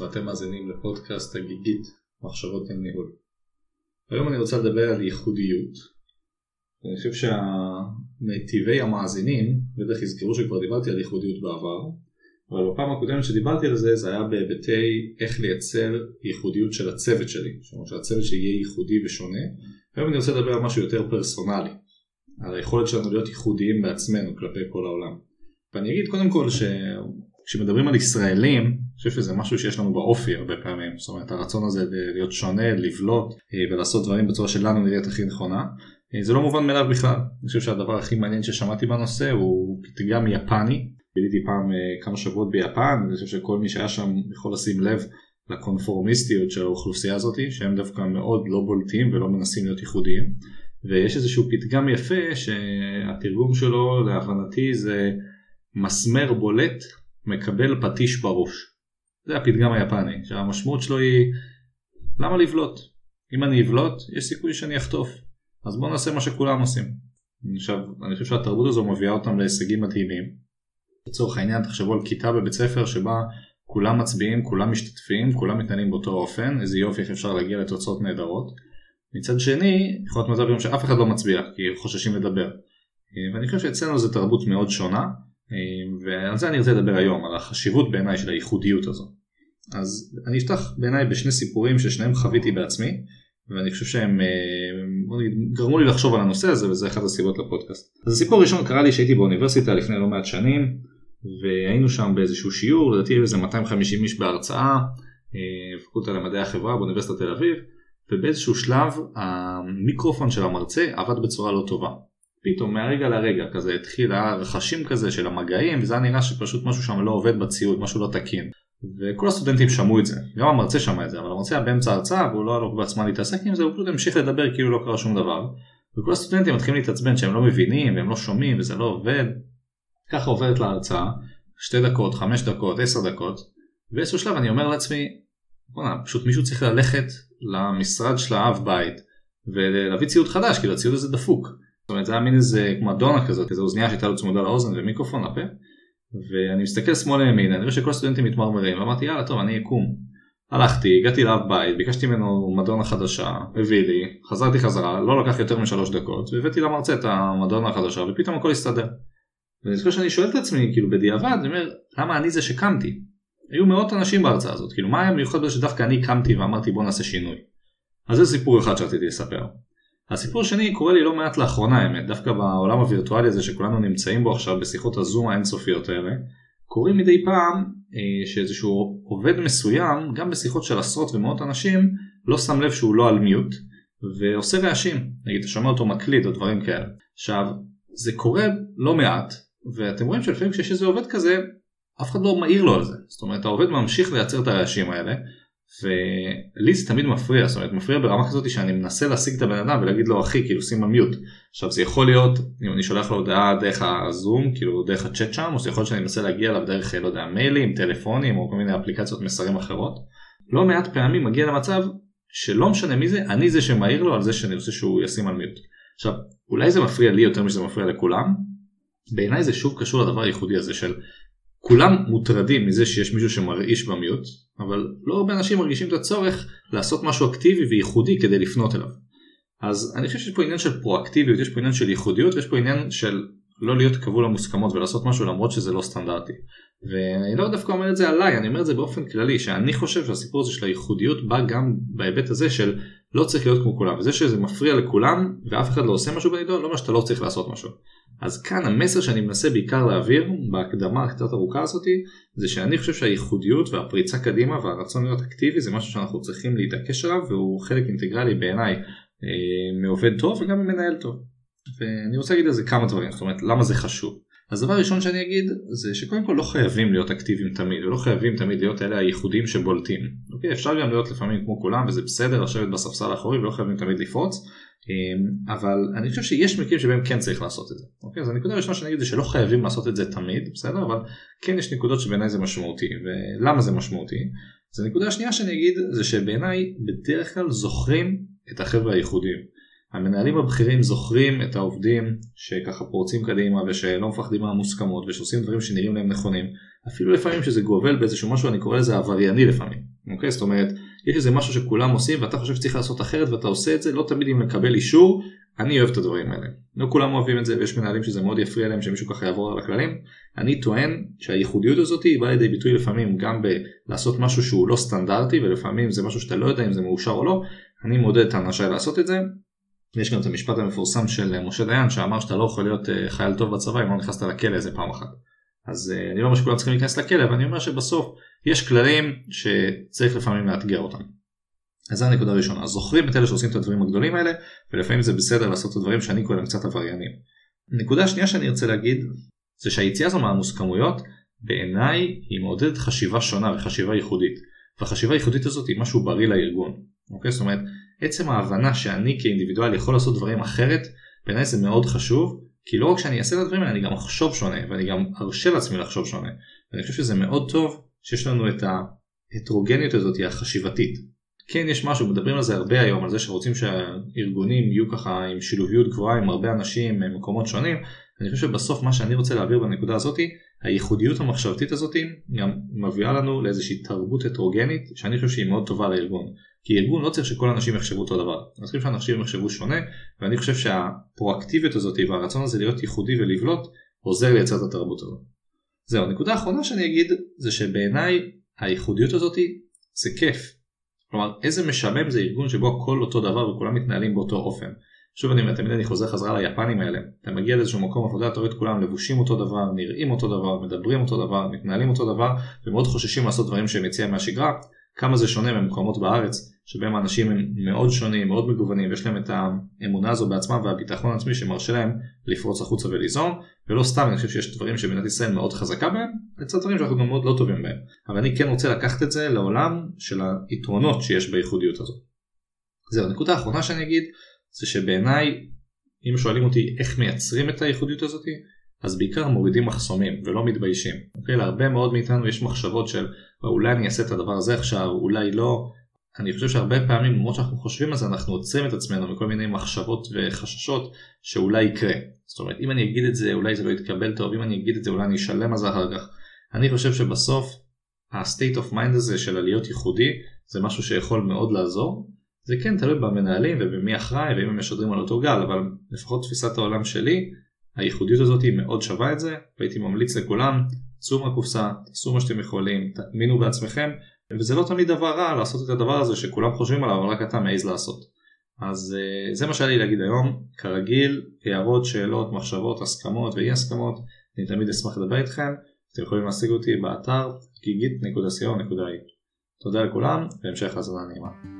ואתם מאזינים לפודקאסט הגיגית מחשבות עם ניהול. היום אני רוצה לדבר על ייחודיות. אני חושב שהמיטיבי המאזינים בטח יזכרו שכבר דיברתי על ייחודיות בעבר, אבל בפעם הקודמת שדיברתי על זה זה היה בהיבטי איך לייצר ייחודיות של הצוות שלי, זאת אומרת שהצוות שלי יהיה ייחודי ושונה. היום אני רוצה לדבר על משהו יותר פרסונלי, על היכולת שלנו להיות ייחודיים בעצמנו כלפי כל העולם. ואני אגיד קודם כל שכשמדברים על ישראלים, אני חושב שזה משהו שיש לנו באופי הרבה פעמים, זאת אומרת הרצון הזה להיות שונה, לבלוט אה, ולעשות דברים בצורה שלנו נראית הכי נכונה, אה, זה לא מובן מאליו בכלל, אני חושב שהדבר הכי מעניין ששמעתי בנושא הוא פתגם יפני, ביליתי פעם אה, כמה שבועות ביפן, אני חושב שכל מי שהיה שם יכול לשים לב לקונפורמיסטיות של האוכלוסייה הזאת, שהם דווקא מאוד לא בולטים ולא מנסים להיות ייחודיים. ויש איזשהו פתגם יפה שהתרגום שלו להבנתי זה מסמר בולט מקבל פטיש בראש. זה הפתגם היפני, שהמשמעות שלו היא למה לבלוט? אם אני אבלוט יש סיכוי שאני אחטוף, אז בוא נעשה מה שכולם עושים. עכשיו אני חושב שהתרבות הזו מביאה אותם להישגים מדהימים. לצורך העניין תחשבו על כיתה בבית ספר שבה כולם מצביעים, כולם משתתפים, כולם מתנהלים באותו אופן, איזה יופי איך אפשר להגיע לתוצאות נהדרות. מצד שני, יכול להיות מצב שאף אחד לא מצביע כי חוששים לדבר. ואני חושב שאצלנו זו תרבות מאוד שונה, ועל זה אני רוצה לדבר היום, על החשיבות בעיניי של הייחודיות הזו. אז אני אפתח בעיניי בשני סיפורים ששניהם חוויתי בעצמי, ואני חושב שהם גרמו לי לחשוב על הנושא הזה וזה אחת הסיבות לפודקאסט. אז הסיפור הראשון קרה לי שהייתי באוניברסיטה לפני לא מעט שנים, והיינו שם באיזשהו שיעור, לדעתי איזה 250 איש בהרצאה, פקולטה למדעי החברה באוניברסיטת תל אביב. ובאיזשהו שלב המיקרופון של המרצה עבד בצורה לא טובה. פתאום מהרגע לרגע כזה התחיל הרחשים כזה של המגעים וזה היה נראה שפשוט משהו שם לא עובד בציוד, משהו לא תקין. וכל הסטודנטים שמעו את זה, גם המרצה שמע את זה, אבל המרצה היה באמצע ההרצאה והוא לא היה לו בעצמה להתעסק עם זה, הוא פשוט המשיך לדבר כאילו לא קרה שום דבר. וכל הסטודנטים מתחילים להתעצבן שהם לא מבינים והם לא שומעים וזה לא עובד. ככה עוברת להרצאה, שתי דקות, חמש דקות, עשר דקות, באיזשהו שלב אני אומר לעצמי, בוא'נה, פשוט מישהו צריך ללכת למשרד של האב בית ולהביא ציוד חדש, כאילו הציוד הזה דפוק. זאת אומרת זה היה מין איזה כמו אדונה כזאת, איזה אוזנייה שהייתה לו צמודה לאוזן ומיקרופון לפה. ואני מסתכל שמאלה ימינה, אני רואה שכל הסטודנטים מתמרמרים, ואמרתי יאללה טוב אני אקום. הלכתי, הגעתי לאב בית, ביקשתי ממנו מדונה חדשה, הביא לי, חזרתי חזרה, לא לקח יותר משלוש דקות, והבאתי למרצה את המדונה החדשה ופתאום הכל הסתדר. ואני זוכר שאני שואל את עצמי כאילו בדיעבד, אני אומר למה אני זה שקמתי? היו מאות אנשים בהרצאה הזאת, כאילו מה היה מיוחד בזה שדווקא אני קמתי ואמרתי בוא נעשה שינוי. אז זה סיפור אחד שרציתי לספר. הסיפור השני קורה לי לא מעט לאחרונה האמת, דווקא בעולם הווירטואלי הזה שכולנו נמצאים בו עכשיו בשיחות הזום האינסופיות האלה, קוראים מדי פעם אה, שאיזשהו עובד מסוים, גם בשיחות של עשרות ומאות אנשים, לא שם לב שהוא לא על מיוט, ועושה רעשים, נגיד אתה שומע אותו מקליט או דברים כאלה. עכשיו, זה קורה לא מעט, ואתם רואים שלפעמים כשיש איזה עובד כזה, אף אחד לא מעיר לו על זה. זאת אומרת העובד ממשיך לייצר את הרעשים האלה ולי זה תמיד מפריע, זאת אומרת מפריע ברמה כזאת שאני מנסה להשיג את הבן אדם ולהגיד לו אחי כאילו שים מיוט. עכשיו זה יכול להיות אם אני שולח לו הודעה דרך הזום כאילו דרך הצ'אט שם או זה יכול להיות שאני מנסה להגיע אליו דרך לא יודע מיילים, טלפונים או כל מיני אפליקציות מסרים אחרות. לא מעט פעמים מגיע למצב שלא משנה מי זה אני זה שמעיר לו על זה שאני רוצה שהוא ישים על מיוט. עכשיו אולי זה מפריע לי יותר משזה מפריע לכולם. בעיניי זה שוב קשור לדבר הייחודי הזה של כולם מוטרדים מזה שיש מישהו שמרעיש במיוט, אבל לא הרבה אנשים מרגישים את הצורך לעשות משהו אקטיבי וייחודי כדי לפנות אליו. אז אני חושב שיש פה עניין של פרואקטיביות, יש פה עניין של ייחודיות ויש פה עניין של לא להיות כבול למוסכמות ולעשות משהו למרות שזה לא סטנדרטי. ואני לא דווקא אומר את זה עליי, אני אומר את זה באופן כללי, שאני חושב שהסיפור הזה של הייחודיות בא גם בהיבט הזה של לא צריך להיות כמו כולם, וזה שזה מפריע לכולם ואף אחד לא עושה משהו בנידון, לא אומר שאתה לא צריך לעשות משהו. אז כאן המסר שאני מנסה בעיקר להעביר בהקדמה הקצת ארוכה הזאתי זה שאני חושב שהייחודיות והפריצה קדימה והרצון להיות אקטיבי זה משהו שאנחנו צריכים להתעקש עליו והוא חלק אינטגרלי בעיניי אה, מעובד טוב וגם ממנהל טוב. ואני רוצה להגיד על זה כמה דברים, זאת אומרת למה זה חשוב. אז דבר ראשון שאני אגיד זה שקודם כל לא חייבים להיות אקטיביים תמיד ולא חייבים תמיד להיות אלה הייחודים שבולטים. אוקיי, אפשר גם להיות לפעמים כמו כולם וזה בסדר לשבת בספסל האחורי ולא חייבים תמיד לפרוץ אמ, אבל אני חושב שיש מקרים שבהם כן צריך לעשות את זה. אוקיי, אז הנקודה הראשונה שאני אגיד זה שלא חייבים לעשות את זה תמיד, בסדר? אבל כן יש נקודות שבעיניי זה משמעותי, ולמה זה משמעותי? אז הנקודה השנייה שאני אגיד זה שבעיניי בדרך כלל זוכרים את החבר'ה הייחודיים. המנהלים הבכירים זוכרים את העובדים שככה פורצים קדימה ושלא מפחדים מהמוסכמות ושעושים דברים שנראים להם נכונים. אפילו לפעמים שזה גובל באיזשהו משהו אני קורא לזה עברייני לפעמים, אוקיי? זאת אומרת יש איזה משהו שכולם עושים ואתה חושב שצריך לעשות אחרת ואתה עושה את זה לא תמיד אם לקבל אישור אני אוהב את הדברים האלה. לא כולם אוהבים את זה ויש מנהלים שזה מאוד יפריע להם שמישהו ככה יעבור על הכללים. אני טוען שהייחודיות הזאת היא באה לידי ביטוי לפעמים גם בלעשות משהו שהוא לא סטנדרטי ולפעמים זה משהו שאתה לא יודע אם זה מאושר או לא. אני מודד את האנשי לעשות את זה. יש גם את המשפט המפורסם של משה דיין שאמר שאתה לא יכול להיות אה, חייל טוב בצבא אם לא נכנסת לכלא איזה פעם אחת. אז אה, אני לא אומר שכולם צריכים להיכנס לכלא ואני אומר שבסוף יש כללים שצריך לפעמים לאתגר אותם. אז זו הנקודה הראשונה, זוכרים את אלה שעושים את הדברים הגדולים האלה ולפעמים זה בסדר לעשות את הדברים שאני קורא להם קצת עבריינים. נקודה שנייה שאני ארצה להגיד זה שהיציאה הזו מהמוסכמויות בעיניי היא מעודדת חשיבה שונה וחשיבה ייחודית. והחשיבה הייחודית הזאת היא משהו בריא לארגון. אוקיי? זאת אומרת עצם ההבנה שאני כאינדיבידואל יכול לעשות דברים אחרת בעיניי זה מאוד חשוב כי לא רק שאני אעשה את הדברים האלה אני גם אחשוב שונה ואני גם ארשה לעצמי לחשוב שונה. ואני חושב שזה מאוד טוב שיש לנו את ההטרוגניות הזאת החשיבתית. כן יש משהו, מדברים על זה הרבה היום, על זה שרוצים שהארגונים יהיו ככה עם שילוביות גבוהה עם הרבה אנשים ממקומות שונים. אני חושב שבסוף מה שאני רוצה להעביר בנקודה הזאתי, הייחודיות המחשבתית הזאתי גם מביאה לנו לאיזושהי תרבות הטרוגנית שאני חושב שהיא מאוד טובה לארגון. כי ארגון לא צריך שכל האנשים יחשבו אותו דבר, אנחנו צריכים שאנשים יחשבו שונה ואני חושב שהפרואקטיביות הזאת והרצון הזה להיות ייחודי ולבלוט עוזר לייצר את התרבות הזאת. זהו, הנקודה האחרונה שאני אגיד זה שבעיניי הייחודיות הזאת זה כיף. כלומר איזה משעמם זה ארגון שבו הכל אותו דבר וכולם מתנהלים באותו אופן. שוב אני אומר, תמיד אני חוזר חזרה ליפנים האלה, אתה מגיע לאיזשהו מקום עבודה, אתה רואה את כולם לבושים אותו דבר, נראים אותו דבר, מדברים אותו דבר, מתנהלים אותו דבר, ומאוד חוששים לעשות דברים שהם יציאה מהשגרה, כמה זה שונה ממקומות בארץ שבהם האנשים הם מאוד שונים, מאוד מגוונים, ויש להם את האמונה הזו בעצמם והביטחון העצמי שמרשה להם לפרוץ החוצה וליזום, ולא סתם אני חושב שיש דברים שמדינת ישראל מאוד חזקה בהם, לצד דברים שאנחנו גם מאוד לא טובים בהם. אבל אני כן רוצה לקחת את זה לעולם של היתרונות שיש בייחודיות הזאת. זהו, הנקודה האחרונה שאני אגיד, זה שבעיניי, אם שואלים אותי איך מייצרים את הייחודיות הזאת, אז בעיקר מורידים מחסומים ולא מתביישים. אוקיי? להרבה מאוד מאיתנו יש מחשבות של אולי אני אעשה את הדבר הזה עכשיו, אולי לא. אני חושב שהרבה פעמים למרות שאנחנו חושבים על זה אנחנו עוצרים את עצמנו מכל מיני מחשבות וחששות שאולי יקרה. זאת אומרת אם אני אגיד את זה אולי זה לא יתקבל טוב, אם אני אגיד את זה אולי אני אשלם על זה אחר כך. אני חושב שבסוף ה-state of mind הזה של הלהיות ייחודי זה משהו שיכול מאוד לעזור. זה כן תלוי במנהלים ובמי אחראי ואם הם משדרים על אותו גל אבל לפחות תפיסת העולם שלי הייחודיות הזאת היא מאוד שווה את זה והייתי ממליץ לכולם צאו מהקופסה, תעשו מה שאתם יכולים, תאמינו בעצמכם וזה לא תמיד דבר רע לעשות את הדבר הזה שכולם חושבים עליו אבל רק אתה מעז לעשות. אז uh, זה מה שהיה לי להגיד היום, כרגיל הערות, שאלות, מחשבות, הסכמות ואי הסכמות, אני תמיד אשמח לדבר איתכם, אתם יכולים להשיג אותי באתר גיגית.co.il. תודה לכולם והמשך האזנה נעימה.